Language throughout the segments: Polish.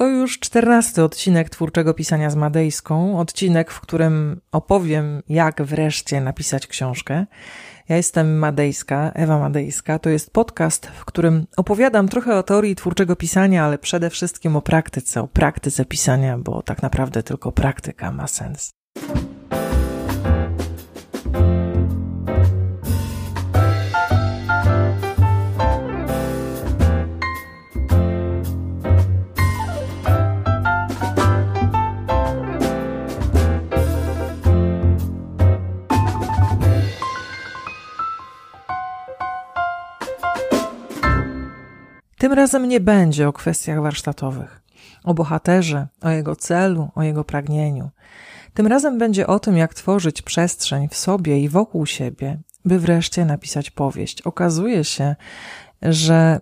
To już czternasty odcinek twórczego pisania z Madejską, odcinek, w którym opowiem, jak wreszcie napisać książkę. Ja jestem Madejska, Ewa Madejska. To jest podcast, w którym opowiadam trochę o teorii twórczego pisania, ale przede wszystkim o praktyce, o praktyce pisania, bo tak naprawdę tylko praktyka ma sens. Tym razem nie będzie o kwestiach warsztatowych, o bohaterze, o jego celu, o jego pragnieniu. Tym razem będzie o tym, jak tworzyć przestrzeń w sobie i wokół siebie, by wreszcie napisać powieść. Okazuje się, że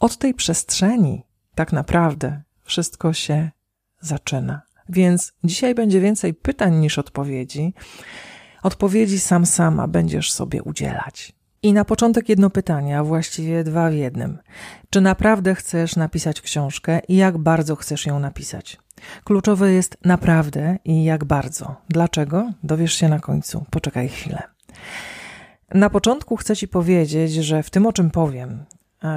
od tej przestrzeni tak naprawdę wszystko się zaczyna. Więc dzisiaj będzie więcej pytań niż odpowiedzi. Odpowiedzi sam sama będziesz sobie udzielać. I na początek jedno pytanie, a właściwie dwa w jednym. Czy naprawdę chcesz napisać książkę i jak bardzo chcesz ją napisać? Kluczowe jest naprawdę i jak bardzo. Dlaczego? Dowiesz się na końcu. Poczekaj chwilę. Na początku chcę Ci powiedzieć, że w tym, o czym powiem,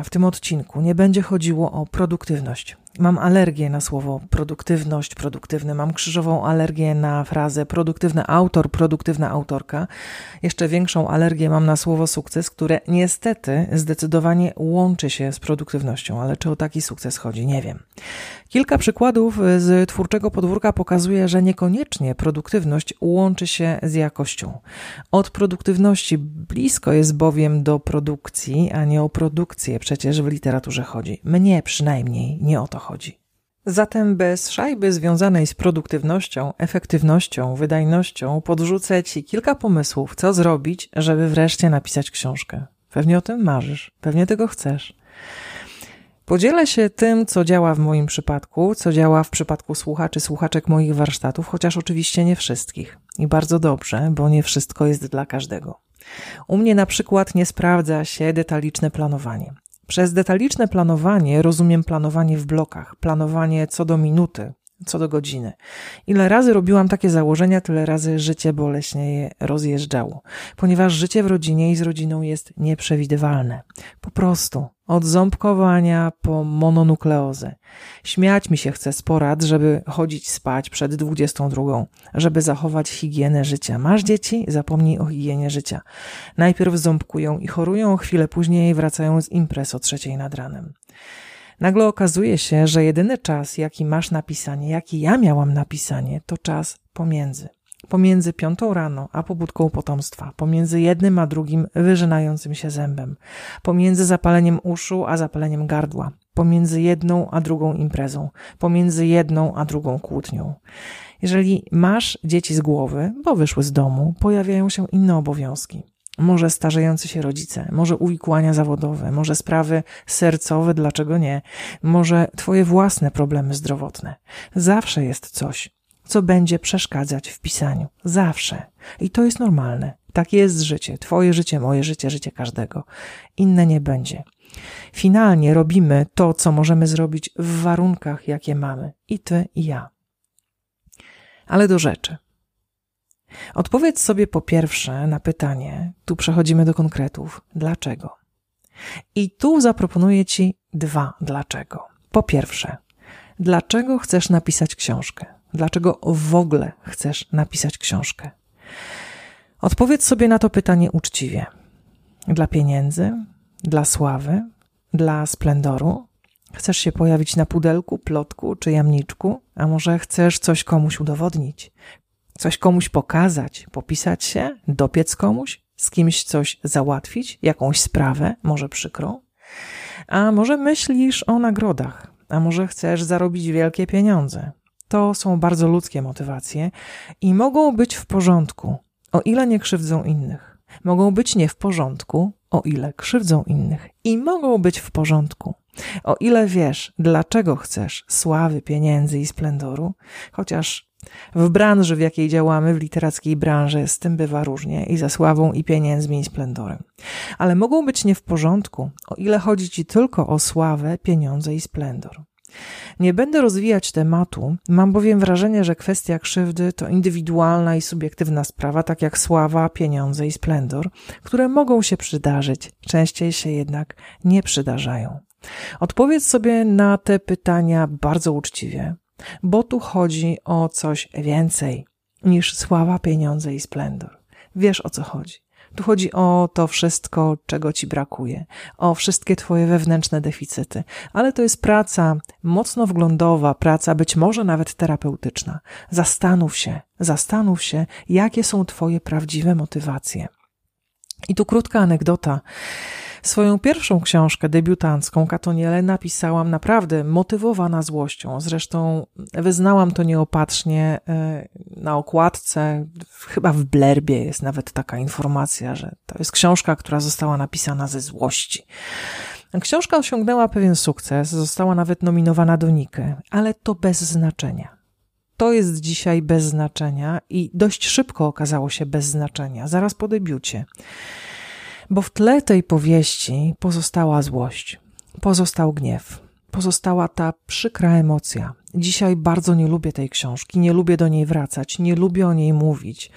w tym odcinku nie będzie chodziło o produktywność. Mam alergię na słowo produktywność, produktywny. Mam krzyżową alergię na frazę produktywny autor, produktywna autorka. Jeszcze większą alergię mam na słowo sukces, które niestety zdecydowanie łączy się z produktywnością, ale czy o taki sukces chodzi, nie wiem. Kilka przykładów z twórczego podwórka pokazuje, że niekoniecznie produktywność łączy się z jakością. Od produktywności blisko jest bowiem do produkcji, a nie o produkcję przecież w literaturze chodzi. Mnie przynajmniej nie o to chodzi. Zatem bez szajby związanej z produktywnością, efektywnością, wydajnością podrzucę Ci kilka pomysłów, co zrobić, żeby wreszcie napisać książkę. Pewnie o tym marzysz, pewnie tego chcesz. Podzielę się tym, co działa w moim przypadku, co działa w przypadku słuchaczy, słuchaczek moich warsztatów, chociaż oczywiście nie wszystkich. I bardzo dobrze, bo nie wszystko jest dla każdego. U mnie na przykład nie sprawdza się detaliczne planowanie. Przez detaliczne planowanie rozumiem planowanie w blokach, planowanie co do minuty, co do godziny. Ile razy robiłam takie założenia, tyle razy życie boleśnie je rozjeżdżało, ponieważ życie w rodzinie i z rodziną jest nieprzewidywalne. Po prostu od ząbkowania po mononukleozę. Śmiać mi się chce z porad, żeby chodzić spać przed 22, żeby zachować higienę życia. Masz dzieci? Zapomnij o higienie życia. Najpierw ząbkują i chorują, chwilę później wracają z imprez o trzeciej nad ranem. Nagle okazuje się, że jedyny czas, jaki masz na pisanie, jaki ja miałam na pisanie, to czas pomiędzy. Pomiędzy piątą rano a pobudką potomstwa, pomiędzy jednym a drugim wyżynającym się zębem, pomiędzy zapaleniem uszu a zapaleniem gardła, pomiędzy jedną a drugą imprezą, pomiędzy jedną a drugą kłótnią. Jeżeli masz dzieci z głowy, bo wyszły z domu, pojawiają się inne obowiązki może starzejący się rodzice, może uwikłania zawodowe, może sprawy sercowe, dlaczego nie, może twoje własne problemy zdrowotne. Zawsze jest coś, co będzie przeszkadzać w pisaniu. Zawsze. I to jest normalne. Tak jest życie. Twoje życie, moje życie, życie każdego. Inne nie będzie. Finalnie robimy to, co możemy zrobić w warunkach, jakie mamy. I ty, i ja. Ale do rzeczy. Odpowiedz sobie po pierwsze na pytanie, tu przechodzimy do konkretów, dlaczego? I tu zaproponuję Ci dwa dlaczego. Po pierwsze, dlaczego chcesz napisać książkę? Dlaczego w ogóle chcesz napisać książkę? Odpowiedz sobie na to pytanie uczciwie. Dla pieniędzy, dla sławy, dla splendoru? Chcesz się pojawić na pudelku, plotku czy jamniczku? A może chcesz coś komuś udowodnić? Coś komuś pokazać, popisać się, dopiec komuś, z kimś coś załatwić, jakąś sprawę, może przykrą? A może myślisz o nagrodach, a może chcesz zarobić wielkie pieniądze? To są bardzo ludzkie motywacje i mogą być w porządku, o ile nie krzywdzą innych. Mogą być nie w porządku, o ile krzywdzą innych. I mogą być w porządku, o ile wiesz, dlaczego chcesz sławy, pieniędzy i splendoru, chociaż w branży, w jakiej działamy, w literackiej branży, z tym bywa różnie i za sławą, i pieniędzmi, i splendorem. Ale mogą być nie w porządku, o ile chodzi ci tylko o sławę, pieniądze i splendor. Nie będę rozwijać tematu, mam bowiem wrażenie, że kwestia krzywdy to indywidualna i subiektywna sprawa, tak jak sława, pieniądze i splendor, które mogą się przydarzyć, częściej się jednak nie przydarzają. Odpowiedz sobie na te pytania bardzo uczciwie, bo tu chodzi o coś więcej niż sława, pieniądze i splendor. Wiesz o co chodzi. Tu chodzi o to wszystko, czego ci brakuje, o wszystkie twoje wewnętrzne deficyty, ale to jest praca mocno wglądowa, praca być może nawet terapeutyczna. Zastanów się, zastanów się, jakie są twoje prawdziwe motywacje. I tu krótka anegdota. Swoją pierwszą książkę debiutancką, Katoniele, napisałam naprawdę motywowana złością. Zresztą wyznałam to nieopatrznie e, na okładce. Chyba w blerbie jest nawet taka informacja, że to jest książka, która została napisana ze złości. Książka osiągnęła pewien sukces, została nawet nominowana do Niky, ale to bez znaczenia. To jest dzisiaj bez znaczenia i dość szybko okazało się bez znaczenia, zaraz po debiucie bo w tle tej powieści pozostała złość, pozostał gniew, pozostała ta przykra emocja. Dzisiaj bardzo nie lubię tej książki, nie lubię do niej wracać, nie lubię o niej mówić.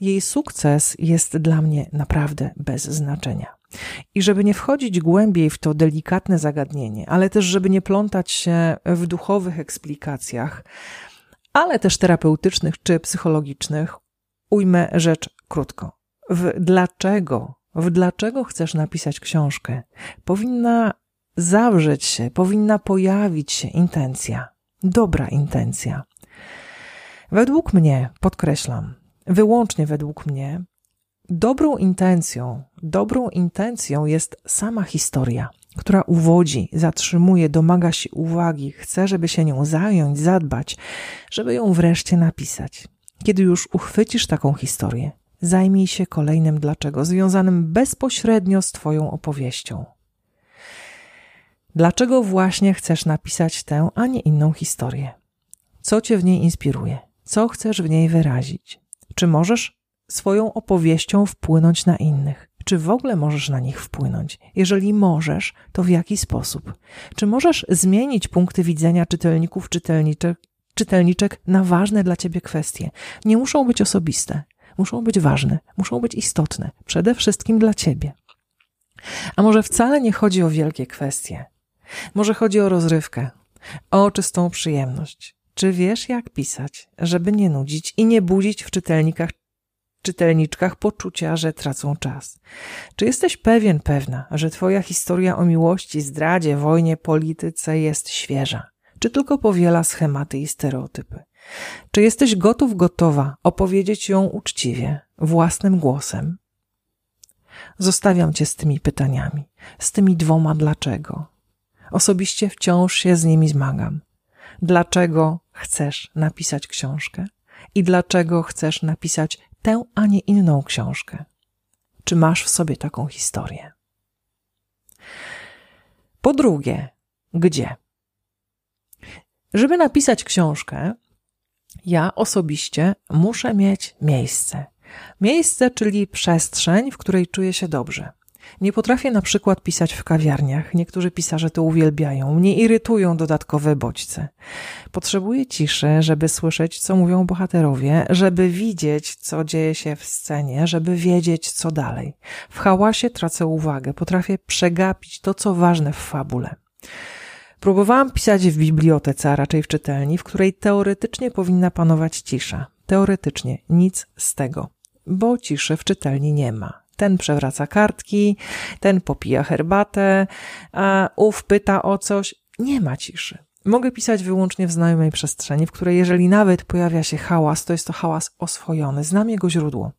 Jej sukces jest dla mnie naprawdę bez znaczenia. I żeby nie wchodzić głębiej w to delikatne zagadnienie, ale też żeby nie plątać się w duchowych eksplikacjach, ale też terapeutycznych czy psychologicznych, ujmę rzecz krótko. W dlaczego w dlaczego chcesz napisać książkę, powinna zawrzeć się, powinna pojawić się intencja, dobra intencja. Według mnie, podkreślam, wyłącznie według mnie, dobrą intencją, dobrą intencją jest sama historia, która uwodzi, zatrzymuje, domaga się uwagi, chce, żeby się nią zająć, zadbać, żeby ją wreszcie napisać. Kiedy już uchwycisz taką historię, zajmij się kolejnym dlaczego, związanym bezpośrednio z Twoją opowieścią. Dlaczego właśnie chcesz napisać tę, a nie inną historię? Co Cię w niej inspiruje? Co chcesz w niej wyrazić? Czy możesz swoją opowieścią wpłynąć na innych? Czy w ogóle możesz na nich wpłynąć? Jeżeli możesz, to w jaki sposób? Czy możesz zmienić punkty widzenia czytelników, czytelniczek, czytelniczek na ważne dla ciebie kwestie? Nie muszą być osobiste muszą być ważne, muszą być istotne, przede wszystkim dla ciebie. A może wcale nie chodzi o wielkie kwestie? Może chodzi o rozrywkę, o czystą przyjemność. Czy wiesz, jak pisać, żeby nie nudzić i nie budzić w czytelnikach, czytelniczkach poczucia, że tracą czas? Czy jesteś pewien, pewna, że Twoja historia o miłości, zdradzie, wojnie, polityce jest świeża? Czy tylko powiela schematy i stereotypy? Czy jesteś gotów, gotowa opowiedzieć ją uczciwie, własnym głosem? Zostawiam cię z tymi pytaniami, z tymi dwoma dlaczego. Osobiście wciąż się z nimi zmagam. Dlaczego chcesz napisać książkę? I dlaczego chcesz napisać tę, a nie inną książkę? Czy masz w sobie taką historię? Po drugie, gdzie? Żeby napisać książkę, ja osobiście muszę mieć miejsce. Miejsce, czyli przestrzeń, w której czuję się dobrze. Nie potrafię na przykład pisać w kawiarniach. Niektórzy pisarze to uwielbiają. Mnie irytują dodatkowe bodźce. Potrzebuję ciszy, żeby słyszeć, co mówią bohaterowie, żeby widzieć, co dzieje się w scenie, żeby wiedzieć, co dalej. W hałasie tracę uwagę. Potrafię przegapić to, co ważne w fabule. Próbowałam pisać w bibliotece, a raczej w czytelni, w której teoretycznie powinna panować cisza. Teoretycznie nic z tego, bo ciszy w czytelni nie ma. Ten przewraca kartki, ten popija herbatę, a ów pyta o coś. Nie ma ciszy. Mogę pisać wyłącznie w znajomej przestrzeni, w której jeżeli nawet pojawia się hałas, to jest to hałas oswojony. Znam jego źródło.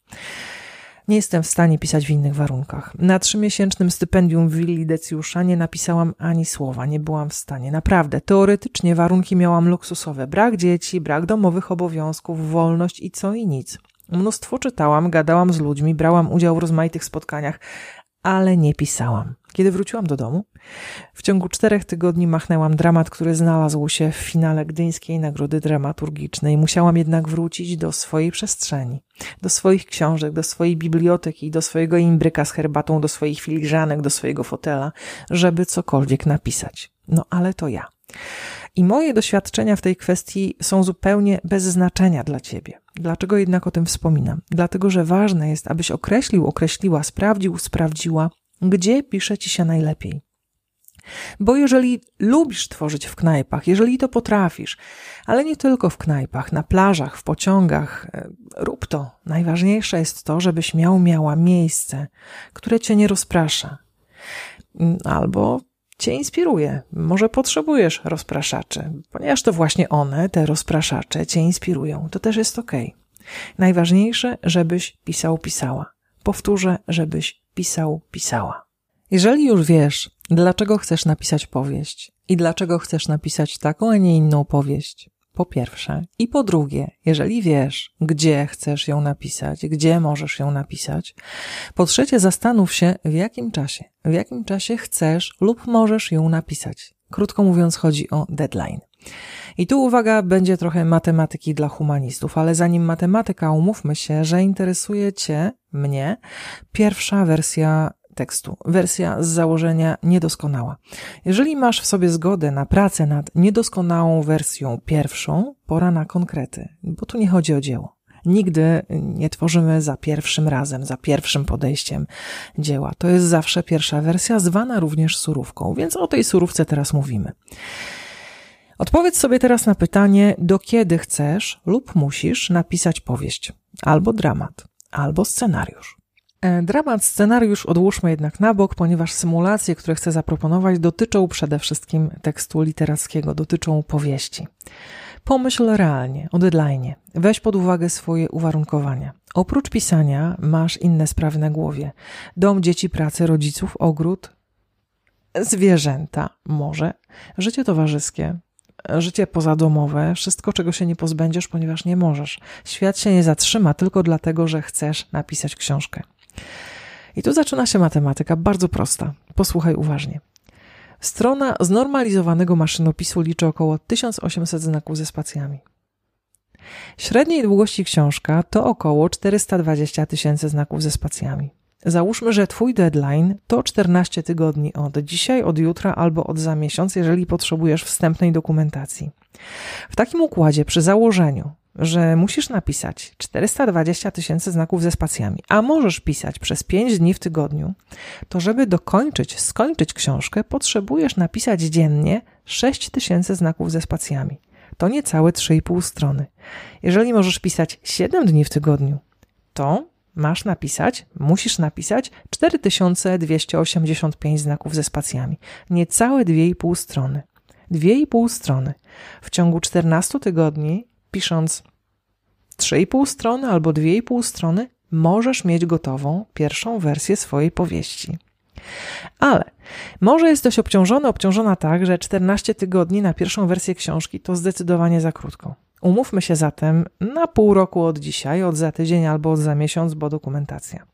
Nie jestem w stanie pisać w innych warunkach. Na trzymiesięcznym stypendium w willi Decjusza nie napisałam ani słowa, nie byłam w stanie. Naprawdę, teoretycznie warunki miałam luksusowe. Brak dzieci, brak domowych obowiązków, wolność i co i nic. Mnóstwo czytałam, gadałam z ludźmi, brałam udział w rozmaitych spotkaniach, ale nie pisałam. Kiedy wróciłam do domu, w ciągu czterech tygodni machnęłam dramat, który znalazł się w finale Gdyńskiej Nagrody Dramaturgicznej. Musiałam jednak wrócić do swojej przestrzeni, do swoich książek, do swojej biblioteki, do swojego imbryka z herbatą, do swoich filiżanek, do swojego fotela, żeby cokolwiek napisać. No ale to ja. I moje doświadczenia w tej kwestii są zupełnie bez znaczenia dla ciebie. Dlaczego jednak o tym wspominam? Dlatego, że ważne jest, abyś określił, określiła, sprawdził, sprawdziła, gdzie pisze ci się najlepiej. Bo jeżeli lubisz tworzyć w knajpach, jeżeli to potrafisz, ale nie tylko w knajpach, na plażach, w pociągach, e, rób to. Najważniejsze jest to, żebyś miał, miała miejsce, które cię nie rozprasza. Mm, albo cię inspiruje. Może potrzebujesz rozpraszaczy, ponieważ to właśnie one, te rozpraszacze, cię inspirują. To też jest ok. Najważniejsze, żebyś pisał, pisała. Powtórzę, żebyś pisał, pisała. Jeżeli już wiesz, dlaczego chcesz napisać powieść i dlaczego chcesz napisać taką, a nie inną powieść, po pierwsze. I po drugie, jeżeli wiesz, gdzie chcesz ją napisać, gdzie możesz ją napisać, po trzecie, zastanów się, w jakim czasie, w jakim czasie chcesz lub możesz ją napisać. Krótko mówiąc, chodzi o deadline. I tu uwaga, będzie trochę matematyki dla humanistów, ale zanim matematyka, umówmy się, że interesuje Cię, mnie, pierwsza wersja tekstu. Wersja z założenia niedoskonała. Jeżeli masz w sobie zgodę na pracę nad niedoskonałą wersją pierwszą, pora na konkrety, bo tu nie chodzi o dzieło. Nigdy nie tworzymy za pierwszym razem, za pierwszym podejściem dzieła. To jest zawsze pierwsza wersja, zwana również surówką, więc o tej surówce teraz mówimy. Odpowiedz sobie teraz na pytanie, do kiedy chcesz lub musisz napisać powieść, albo dramat, albo scenariusz. E, dramat, scenariusz odłóżmy jednak na bok, ponieważ symulacje, które chcę zaproponować, dotyczą przede wszystkim tekstu literackiego, dotyczą powieści. Pomyśl realnie, o deadline. Weź pod uwagę swoje uwarunkowania. Oprócz pisania masz inne sprawy na głowie. Dom, dzieci, pracę, rodziców, ogród, zwierzęta, może, życie towarzyskie, życie pozadomowe, wszystko, czego się nie pozbędziesz, ponieważ nie możesz. Świat się nie zatrzyma tylko dlatego, że chcesz napisać książkę. I tu zaczyna się matematyka bardzo prosta. Posłuchaj uważnie. Strona znormalizowanego maszynopisu liczy około 1800 znaków ze spacjami. Średniej długości książka to około 420 tysięcy znaków ze spacjami. Załóżmy, że Twój deadline to 14 tygodni od dzisiaj, od jutra albo od za miesiąc, jeżeli potrzebujesz wstępnej dokumentacji. W takim układzie, przy założeniu, że musisz napisać 420 tysięcy znaków ze spacjami, a możesz pisać przez 5 dni w tygodniu, to żeby dokończyć, skończyć książkę, potrzebujesz napisać dziennie 6 tysięcy znaków ze spacjami. To niecałe 3,5 strony. Jeżeli możesz pisać 7 dni w tygodniu, to masz napisać, musisz napisać 4285 znaków ze spacjami. Niecałe 2,5 strony. 2,5 strony. W ciągu 14 tygodni pisząc 3,5 strony albo 2,5 strony, możesz mieć gotową pierwszą wersję swojej powieści. Ale może jesteś obciążony, obciążona tak, że 14 tygodni na pierwszą wersję książki to zdecydowanie za krótko. Umówmy się zatem na pół roku od dzisiaj, od za tydzień albo od za miesiąc, bo dokumentacja.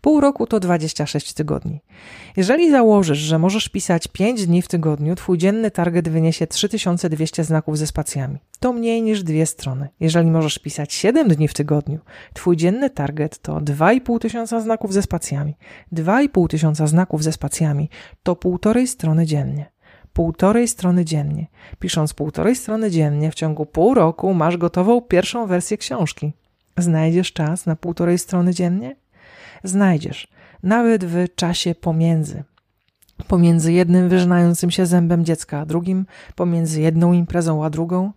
Pół roku to 26 tygodni. Jeżeli założysz, że możesz pisać 5 dni w tygodniu, twój dzienny target wyniesie 3200 znaków ze spacjami. To mniej niż dwie strony. Jeżeli możesz pisać 7 dni w tygodniu, twój dzienny target to 2,5 tysiąca znaków ze spacjami. 2,5 tysiąca znaków ze spacjami to półtorej strony dziennie półtorej strony dziennie. Pisząc półtorej strony dziennie w ciągu pół roku masz gotową pierwszą wersję książki. Znajdziesz czas na półtorej strony dziennie? znajdziesz, nawet w czasie pomiędzy. Pomiędzy jednym wyżynającym się zębem dziecka a drugim, pomiędzy jedną imprezą a drugą,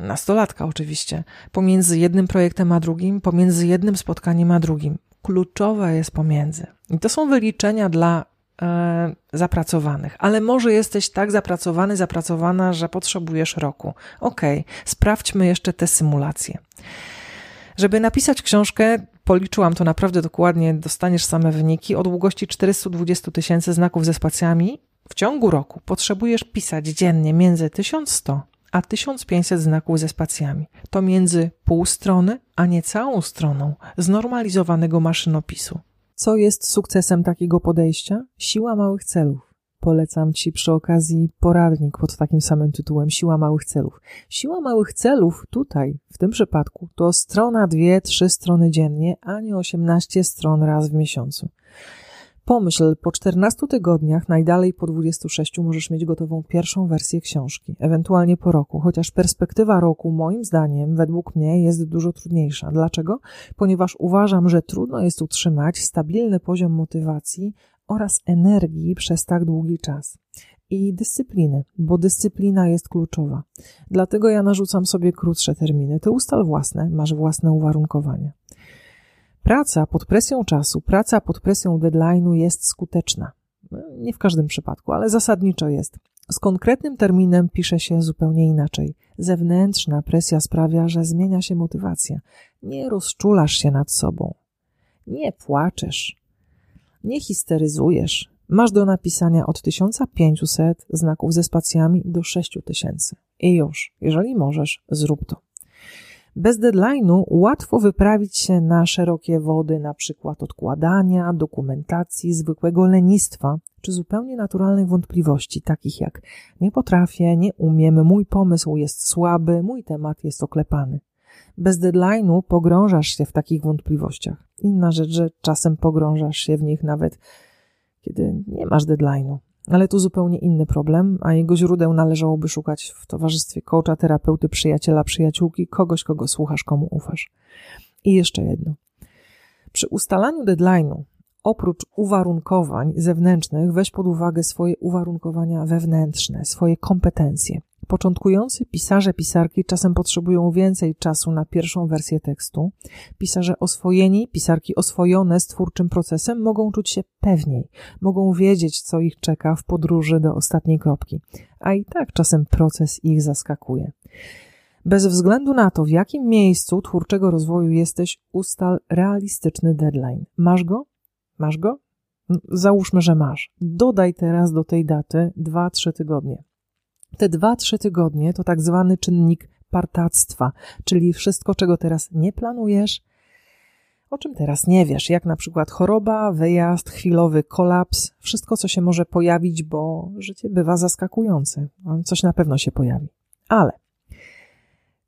nastolatka oczywiście, pomiędzy jednym projektem a drugim, pomiędzy jednym spotkaniem a drugim. Kluczowe jest pomiędzy. I to są wyliczenia dla zapracowanych, ale może jesteś tak zapracowany, zapracowana, że potrzebujesz roku. Ok, sprawdźmy jeszcze te symulacje. Żeby napisać książkę, policzyłam to naprawdę dokładnie, dostaniesz same wyniki. O długości 420 tysięcy znaków ze spacjami w ciągu roku potrzebujesz pisać dziennie między 1100 a 1500 znaków ze spacjami. To między pół strony, a nie całą stroną znormalizowanego maszynopisu. Co jest sukcesem takiego podejścia? Siła małych celów. Polecam Ci przy okazji poradnik pod takim samym tytułem Siła Małych Celów. Siła Małych Celów tutaj, w tym przypadku, to strona, dwie, trzy strony dziennie, a nie osiemnaście stron raz w miesiącu. Pomyśl, po 14 tygodniach, najdalej po 26 możesz mieć gotową pierwszą wersję książki, ewentualnie po roku, chociaż perspektywa roku, moim zdaniem, według mnie, jest dużo trudniejsza. Dlaczego? Ponieważ uważam, że trudno jest utrzymać stabilny poziom motywacji oraz energii przez tak długi czas. I dyscypliny, bo dyscyplina jest kluczowa. Dlatego ja narzucam sobie krótsze terminy. Ty ustal własne, masz własne uwarunkowania. Praca pod presją czasu, praca pod presją deadline'u jest skuteczna. No, nie w każdym przypadku, ale zasadniczo jest. Z konkretnym terminem pisze się zupełnie inaczej. Zewnętrzna presja sprawia, że zmienia się motywacja. Nie rozczulasz się nad sobą. Nie płaczesz. Nie histeryzujesz. Masz do napisania od 1500 znaków ze spacjami do 6000. I już, jeżeli możesz, zrób to. Bez deadline'u łatwo wyprawić się na szerokie wody, na przykład odkładania, dokumentacji, zwykłego lenistwa, czy zupełnie naturalnych wątpliwości, takich jak nie potrafię, nie umiem, mój pomysł jest słaby, mój temat jest oklepany. Bez deadline'u pogrążasz się w takich wątpliwościach. Inna rzecz, że czasem pogrążasz się w nich nawet, kiedy nie masz deadline'u. Ale tu zupełnie inny problem, a jego źródeł należałoby szukać w towarzystwie coacha, terapeuty, przyjaciela, przyjaciółki, kogoś, kogo słuchasz, komu ufasz. I jeszcze jedno. Przy ustalaniu deadline'u, oprócz uwarunkowań zewnętrznych, weź pod uwagę swoje uwarunkowania wewnętrzne, swoje kompetencje. Początkujący pisarze, pisarki czasem potrzebują więcej czasu na pierwszą wersję tekstu. Pisarze oswojeni, pisarki oswojone z twórczym procesem mogą czuć się pewniej, mogą wiedzieć, co ich czeka w podróży do ostatniej kropki, a i tak czasem proces ich zaskakuje. Bez względu na to, w jakim miejscu twórczego rozwoju jesteś, ustal realistyczny deadline. Masz go? Masz go? Załóżmy, że masz. Dodaj teraz do tej daty 2-3 tygodnie. Te dwa, trzy tygodnie to tak zwany czynnik partactwa, czyli wszystko, czego teraz nie planujesz, o czym teraz nie wiesz, jak na przykład choroba, wyjazd, chwilowy kolaps, wszystko, co się może pojawić, bo życie bywa zaskakujące. Coś na pewno się pojawi. Ale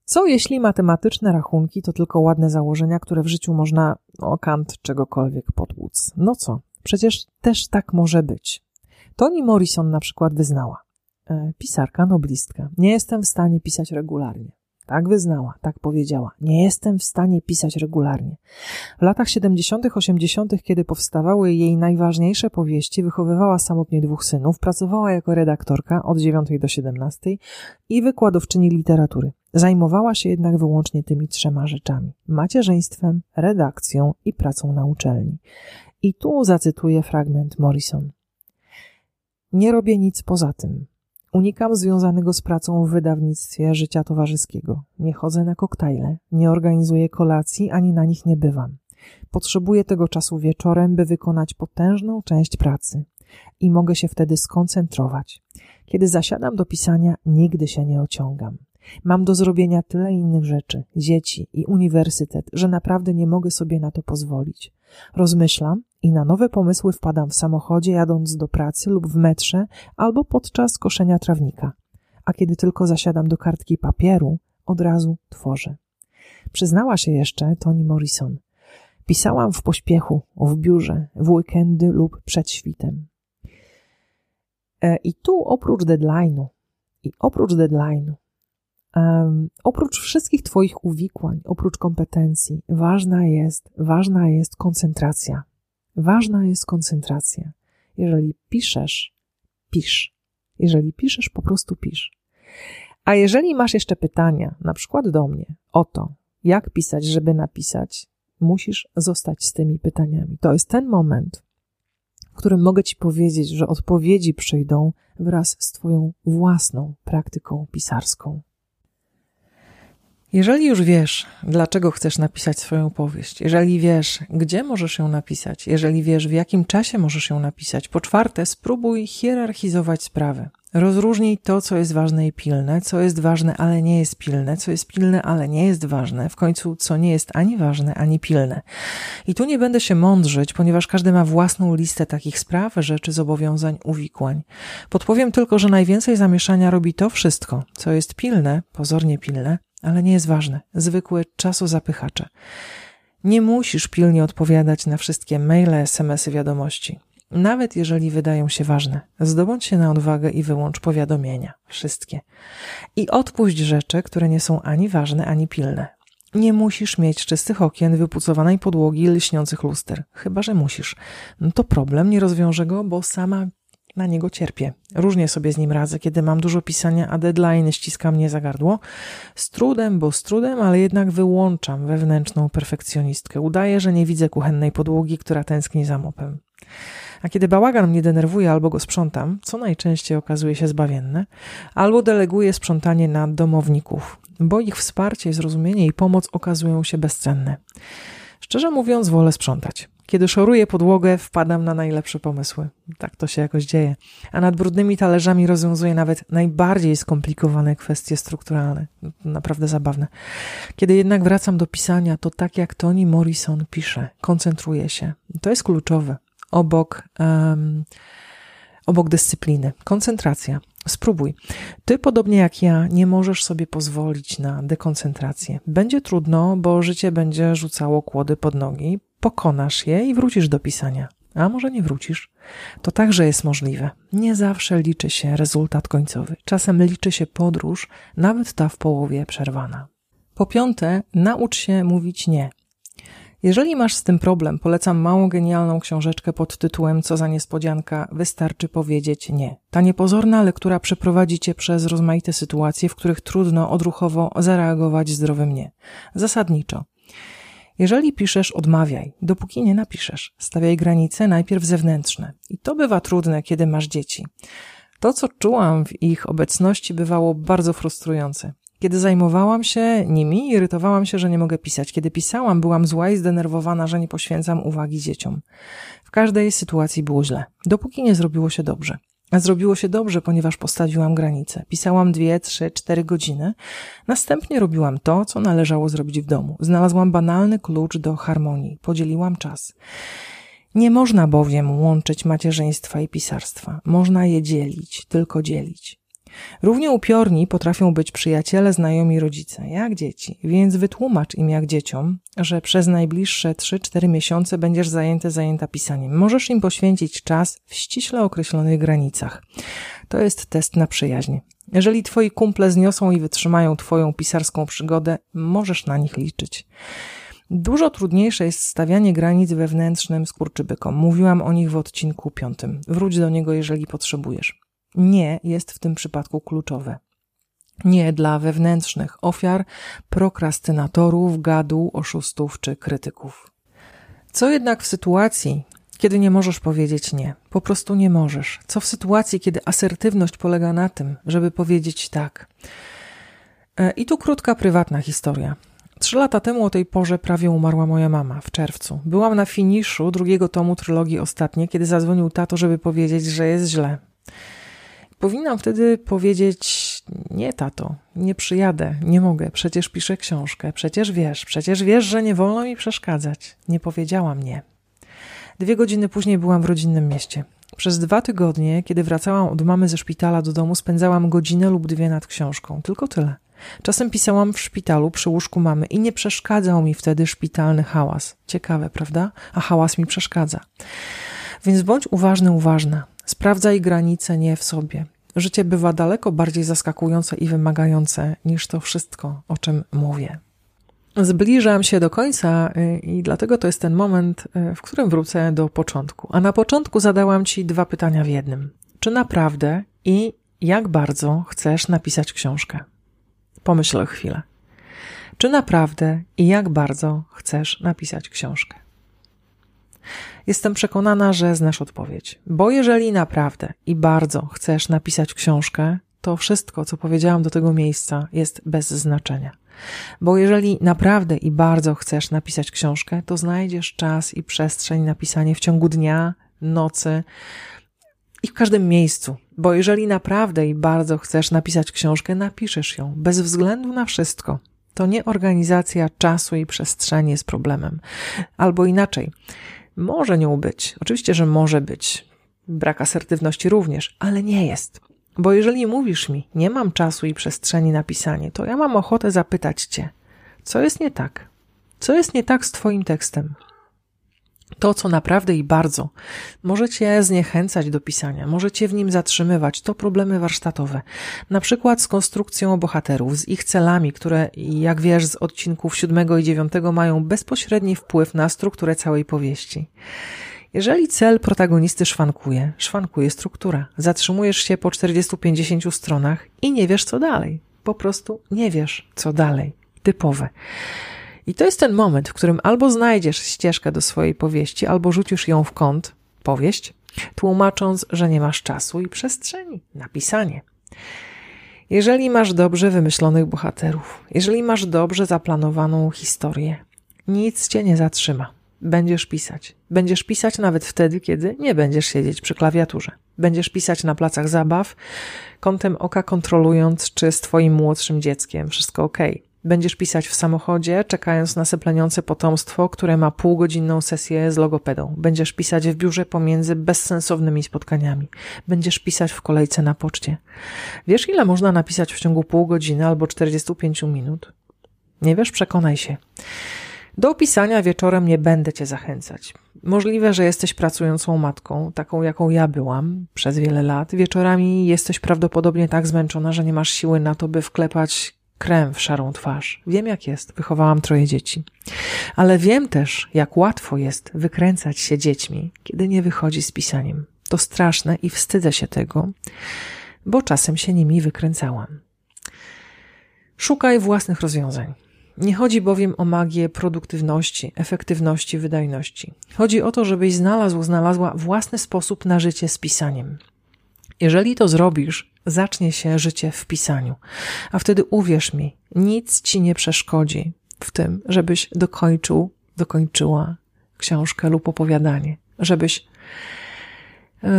co jeśli matematyczne rachunki to tylko ładne założenia, które w życiu można o kant czegokolwiek potłuc? No co? Przecież też tak może być. Toni Morrison na przykład wyznała. E, pisarka, noblistka. Nie jestem w stanie pisać regularnie. Tak wyznała, tak powiedziała. Nie jestem w stanie pisać regularnie. W latach 70., 80., kiedy powstawały jej najważniejsze powieści, wychowywała samotnie dwóch synów, pracowała jako redaktorka od 9 do 17 i wykładowczyni literatury. Zajmowała się jednak wyłącznie tymi trzema rzeczami: macierzyństwem, redakcją i pracą na uczelni. I tu zacytuję fragment Morrison. Nie robię nic poza tym. Unikam związanego z pracą w wydawnictwie życia towarzyskiego. Nie chodzę na koktajle, nie organizuję kolacji, ani na nich nie bywam. Potrzebuję tego czasu wieczorem, by wykonać potężną część pracy i mogę się wtedy skoncentrować. Kiedy zasiadam do pisania, nigdy się nie ociągam. Mam do zrobienia tyle innych rzeczy, dzieci i uniwersytet, że naprawdę nie mogę sobie na to pozwolić. Rozmyślam i na nowe pomysły wpadam w samochodzie jadąc do pracy lub w metrze albo podczas koszenia trawnika. A kiedy tylko zasiadam do kartki papieru, od razu tworzę. Przyznała się jeszcze Toni Morrison. Pisałam w pośpiechu, w biurze, w weekendy lub przed świtem. E, I tu oprócz deadline'u, i oprócz deadline'u, um, oprócz wszystkich Twoich uwikłań, oprócz kompetencji, ważna jest, ważna jest koncentracja. Ważna jest koncentracja. Jeżeli piszesz, pisz. Jeżeli piszesz, po prostu pisz. A jeżeli masz jeszcze pytania, na przykład do mnie, o to, jak pisać, żeby napisać, musisz zostać z tymi pytaniami. To jest ten moment, w którym mogę Ci powiedzieć, że odpowiedzi przyjdą wraz z Twoją własną praktyką pisarską. Jeżeli już wiesz, dlaczego chcesz napisać swoją powieść, jeżeli wiesz, gdzie możesz ją napisać, jeżeli wiesz, w jakim czasie możesz ją napisać, po czwarte, spróbuj hierarchizować sprawę. Rozróżnij to, co jest ważne i pilne, co jest ważne, ale nie jest pilne, co jest pilne, ale nie jest ważne, w końcu co nie jest ani ważne, ani pilne. I tu nie będę się mądrzyć, ponieważ każdy ma własną listę takich spraw, rzeczy, zobowiązań, uwikłań. Podpowiem tylko, że najwięcej zamieszania robi to wszystko, co jest pilne, pozornie pilne, ale nie jest ważne. Zwykłe czasozapychacze. Nie musisz pilnie odpowiadać na wszystkie maile, smsy, wiadomości. nawet jeżeli wydają się ważne. Zdobądź się na odwagę i wyłącz powiadomienia. Wszystkie. I odpuść rzeczy, które nie są ani ważne, ani pilne. Nie musisz mieć czystych okien, wypucowanej podłogi i lśniących luster. Chyba, że musisz. No to problem, nie rozwiążę go, bo sama na niego cierpię. Różnie sobie z nim radzę, kiedy mam dużo pisania, a deadline ściska mnie za gardło. Z trudem, bo z trudem, ale jednak wyłączam wewnętrzną perfekcjonistkę. Udaję, że nie widzę kuchennej podłogi, która tęskni za mopem. A kiedy bałagan mnie denerwuje, albo go sprzątam, co najczęściej okazuje się zbawienne, albo deleguję sprzątanie na domowników, bo ich wsparcie, zrozumienie i pomoc okazują się bezcenne. Szczerze mówiąc, wolę sprzątać. Kiedy szoruję podłogę, wpadam na najlepsze pomysły. Tak to się jakoś dzieje. A nad brudnymi talerzami rozwiązuję nawet najbardziej skomplikowane kwestie strukturalne. Naprawdę zabawne. Kiedy jednak wracam do pisania, to tak jak Toni Morrison pisze, koncentruję się. To jest kluczowe. Obok, um, obok dyscypliny. Koncentracja. Spróbuj. Ty, podobnie jak ja, nie możesz sobie pozwolić na dekoncentrację. Będzie trudno, bo życie będzie rzucało kłody pod nogi, pokonasz je i wrócisz do pisania. A może nie wrócisz? To także jest możliwe. Nie zawsze liczy się rezultat końcowy. Czasem liczy się podróż, nawet ta w połowie przerwana. Po piąte, naucz się mówić nie. Jeżeli masz z tym problem, polecam małą genialną książeczkę pod tytułem Co za niespodzianka, wystarczy powiedzieć nie. Ta niepozorna lektura przeprowadzi cię przez rozmaite sytuacje, w których trudno odruchowo zareagować zdrowym nie. Zasadniczo. Jeżeli piszesz, odmawiaj, dopóki nie napiszesz. Stawiaj granice najpierw zewnętrzne. I to bywa trudne, kiedy masz dzieci. To, co czułam w ich obecności, bywało bardzo frustrujące. Kiedy zajmowałam się nimi, irytowałam się, że nie mogę pisać. Kiedy pisałam, byłam zła i zdenerwowana, że nie poświęcam uwagi dzieciom. W każdej sytuacji było źle, dopóki nie zrobiło się dobrze. Zrobiło się dobrze, ponieważ postawiłam granice. Pisałam dwie, trzy, cztery godziny. Następnie robiłam to, co należało zrobić w domu. Znalazłam banalny klucz do harmonii. Podzieliłam czas. Nie można bowiem łączyć macierzyństwa i pisarstwa. Można je dzielić, tylko dzielić. Równie upiorni potrafią być przyjaciele, znajomi rodzice, jak dzieci, więc wytłumacz im jak dzieciom, że przez najbliższe 3-4 miesiące będziesz zajęty zajęta pisaniem. Możesz im poświęcić czas w ściśle określonych granicach. To jest test na przyjaźń. Jeżeli twoi kumple zniosą i wytrzymają twoją pisarską przygodę, możesz na nich liczyć. Dużo trudniejsze jest stawianie granic wewnętrznym skurczybykom. Mówiłam o nich w odcinku piątym. Wróć do niego, jeżeli potrzebujesz nie jest w tym przypadku kluczowe. Nie dla wewnętrznych ofiar, prokrastynatorów, gadu, oszustów czy krytyków. Co jednak w sytuacji, kiedy nie możesz powiedzieć nie? Po prostu nie możesz. Co w sytuacji, kiedy asertywność polega na tym, żeby powiedzieć tak? E, I tu krótka, prywatna historia. Trzy lata temu o tej porze prawie umarła moja mama, w czerwcu. Byłam na finiszu drugiego tomu trylogii ostatnie, kiedy zadzwonił tato, żeby powiedzieć, że jest źle. Powinnam wtedy powiedzieć: Nie, tato, nie przyjadę, nie mogę, przecież piszę książkę, przecież wiesz, przecież wiesz, że nie wolno mi przeszkadzać. Nie powiedziałam nie. Dwie godziny później byłam w rodzinnym mieście. Przez dwa tygodnie, kiedy wracałam od mamy ze szpitala do domu, spędzałam godzinę lub dwie nad książką. Tylko tyle. Czasem pisałam w szpitalu przy łóżku mamy i nie przeszkadzał mi wtedy szpitalny hałas. Ciekawe, prawda? A hałas mi przeszkadza. Więc bądź uważny, uważna. Sprawdzaj granice nie w sobie. Życie bywa daleko bardziej zaskakujące i wymagające niż to wszystko, o czym mówię. Zbliżam się do końca y, i dlatego to jest ten moment, y, w którym wrócę do początku. A na początku zadałam Ci dwa pytania w jednym. Czy naprawdę i jak bardzo chcesz napisać książkę? Pomyśl chwilę. Czy naprawdę i jak bardzo chcesz napisać książkę? Jestem przekonana, że znasz odpowiedź. Bo jeżeli naprawdę i bardzo chcesz napisać książkę, to wszystko, co powiedziałam do tego miejsca, jest bez znaczenia. Bo jeżeli naprawdę i bardzo chcesz napisać książkę, to znajdziesz czas i przestrzeń na pisanie w ciągu dnia, nocy i w każdym miejscu. Bo jeżeli naprawdę i bardzo chcesz napisać książkę, napiszesz ją bez względu na wszystko. To nie organizacja czasu i przestrzeni jest problemem. Albo inaczej. Może nią być. Oczywiście, że może być. Brak asertywności również, ale nie jest. Bo jeżeli mówisz mi, nie mam czasu i przestrzeni na pisanie, to ja mam ochotę zapytać cię, co jest nie tak? Co jest nie tak z twoim tekstem? To, co naprawdę i bardzo może cię zniechęcać do pisania, może cię w nim zatrzymywać, to problemy warsztatowe. Na przykład z konstrukcją bohaterów, z ich celami, które, jak wiesz, z odcinków siódmego i dziewiątego mają bezpośredni wpływ na strukturę całej powieści. Jeżeli cel protagonisty szwankuje, szwankuje struktura. Zatrzymujesz się po 40-50 stronach i nie wiesz, co dalej. Po prostu nie wiesz, co dalej. Typowe. I to jest ten moment, w którym albo znajdziesz ścieżkę do swojej powieści, albo rzucisz ją w kąt, powieść, tłumacząc, że nie masz czasu i przestrzeni na pisanie. Jeżeli masz dobrze wymyślonych bohaterów, jeżeli masz dobrze zaplanowaną historię, nic cię nie zatrzyma. Będziesz pisać. Będziesz pisać nawet wtedy, kiedy nie będziesz siedzieć przy klawiaturze. Będziesz pisać na placach zabaw, kątem oka kontrolując, czy z twoim młodszym dzieckiem wszystko ok. Będziesz pisać w samochodzie, czekając na sepleniące potomstwo, które ma półgodzinną sesję z logopedą. Będziesz pisać w biurze pomiędzy bezsensownymi spotkaniami. Będziesz pisać w kolejce na poczcie. Wiesz, ile można napisać w ciągu pół godziny albo 45 minut? Nie wiesz? Przekonaj się. Do opisania wieczorem nie będę cię zachęcać. Możliwe, że jesteś pracującą matką, taką jaką ja byłam przez wiele lat. Wieczorami jesteś prawdopodobnie tak zmęczona, że nie masz siły na to, by wklepać krem w szarą twarz. Wiem jak jest, wychowałam troje dzieci. Ale wiem też, jak łatwo jest wykręcać się dziećmi, kiedy nie wychodzi z pisaniem. To straszne i wstydzę się tego, bo czasem się nimi wykręcałam. Szukaj własnych rozwiązań. Nie chodzi bowiem o magię produktywności, efektywności, wydajności. Chodzi o to, żebyś znalazł, znalazła własny sposób na życie z pisaniem. Jeżeli to zrobisz, zacznie się życie w pisaniu. A wtedy uwierz mi, nic ci nie przeszkodzi w tym, żebyś dokończył, dokończyła książkę lub opowiadanie. Żebyś yy,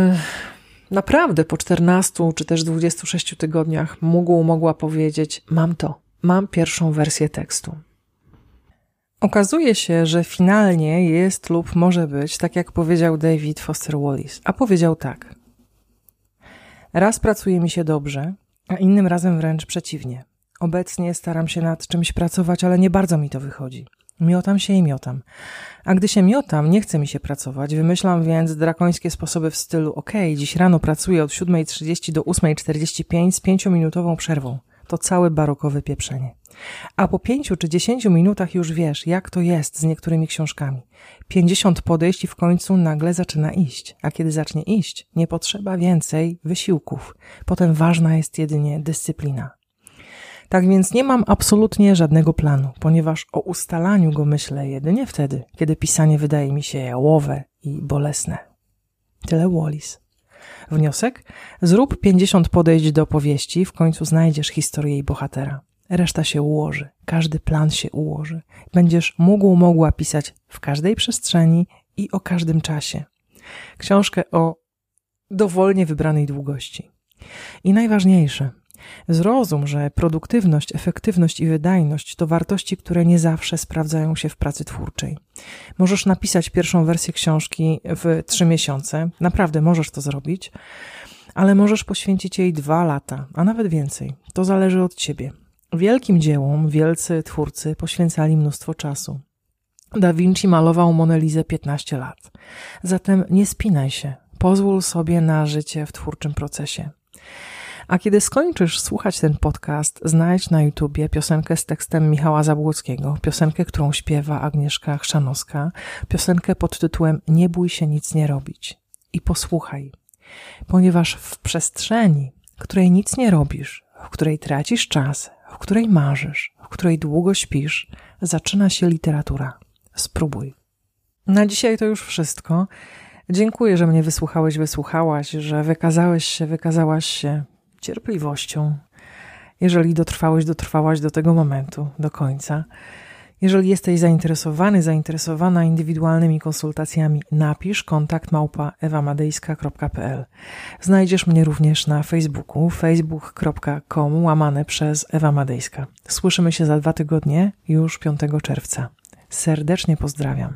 naprawdę po 14 czy też 26 tygodniach mógł, mogła powiedzieć: Mam to, mam pierwszą wersję tekstu. Okazuje się, że finalnie jest lub może być, tak jak powiedział David Foster Wallace, a powiedział tak. Raz pracuje mi się dobrze, a innym razem wręcz przeciwnie. Obecnie staram się nad czymś pracować, ale nie bardzo mi to wychodzi. Miotam się i miotam. A gdy się miotam, nie chce mi się pracować, wymyślam więc drakońskie sposoby w stylu ok, dziś rano pracuję od 7.30 do 8.45 z pięciominutową przerwą to całe barokowe pieprzenie. A po pięciu czy dziesięciu minutach już wiesz, jak to jest z niektórymi książkami. Pięćdziesiąt podejść i w końcu nagle zaczyna iść. A kiedy zacznie iść, nie potrzeba więcej wysiłków. Potem ważna jest jedynie dyscyplina. Tak więc nie mam absolutnie żadnego planu, ponieważ o ustalaniu go myślę jedynie wtedy, kiedy pisanie wydaje mi się jałowe i bolesne. Tyle Wallis. Wniosek? Zrób 50 podejść do opowieści, w końcu znajdziesz historię jej bohatera. Reszta się ułoży, każdy plan się ułoży. Będziesz mógł, mogła pisać w każdej przestrzeni i o każdym czasie. Książkę o dowolnie wybranej długości. I najważniejsze, Zrozum, że produktywność, efektywność i wydajność to wartości, które nie zawsze sprawdzają się w pracy twórczej. Możesz napisać pierwszą wersję książki w trzy miesiące, naprawdę możesz to zrobić, ale możesz poświęcić jej dwa lata, a nawet więcej. To zależy od ciebie. Wielkim dziełom wielcy twórcy poświęcali mnóstwo czasu. Da Vinci malował Monelizę 15 lat. Zatem nie spinaj się. Pozwól sobie na życie w twórczym procesie. A kiedy skończysz słuchać ten podcast, znajdź na YouTubie piosenkę z tekstem Michała Zabłockiego, piosenkę, którą śpiewa Agnieszka Chrzanowska, piosenkę pod tytułem Nie bój się nic nie robić. I posłuchaj, ponieważ w przestrzeni, której nic nie robisz, w której tracisz czas, w której marzysz, w której długo śpisz, zaczyna się literatura. Spróbuj. Na dzisiaj to już wszystko. Dziękuję, że mnie wysłuchałeś, wysłuchałaś, że wykazałeś się, wykazałaś się cierpliwością, jeżeli dotrwałeś, dotrwałaś do tego momentu, do końca. Jeżeli jesteś zainteresowany, zainteresowana indywidualnymi konsultacjami, napisz kontakt małpa ewamadejska.pl. Znajdziesz mnie również na Facebooku facebook.com łamane przez Ewa Madejska. Słyszymy się za dwa tygodnie, już 5 czerwca. Serdecznie pozdrawiam.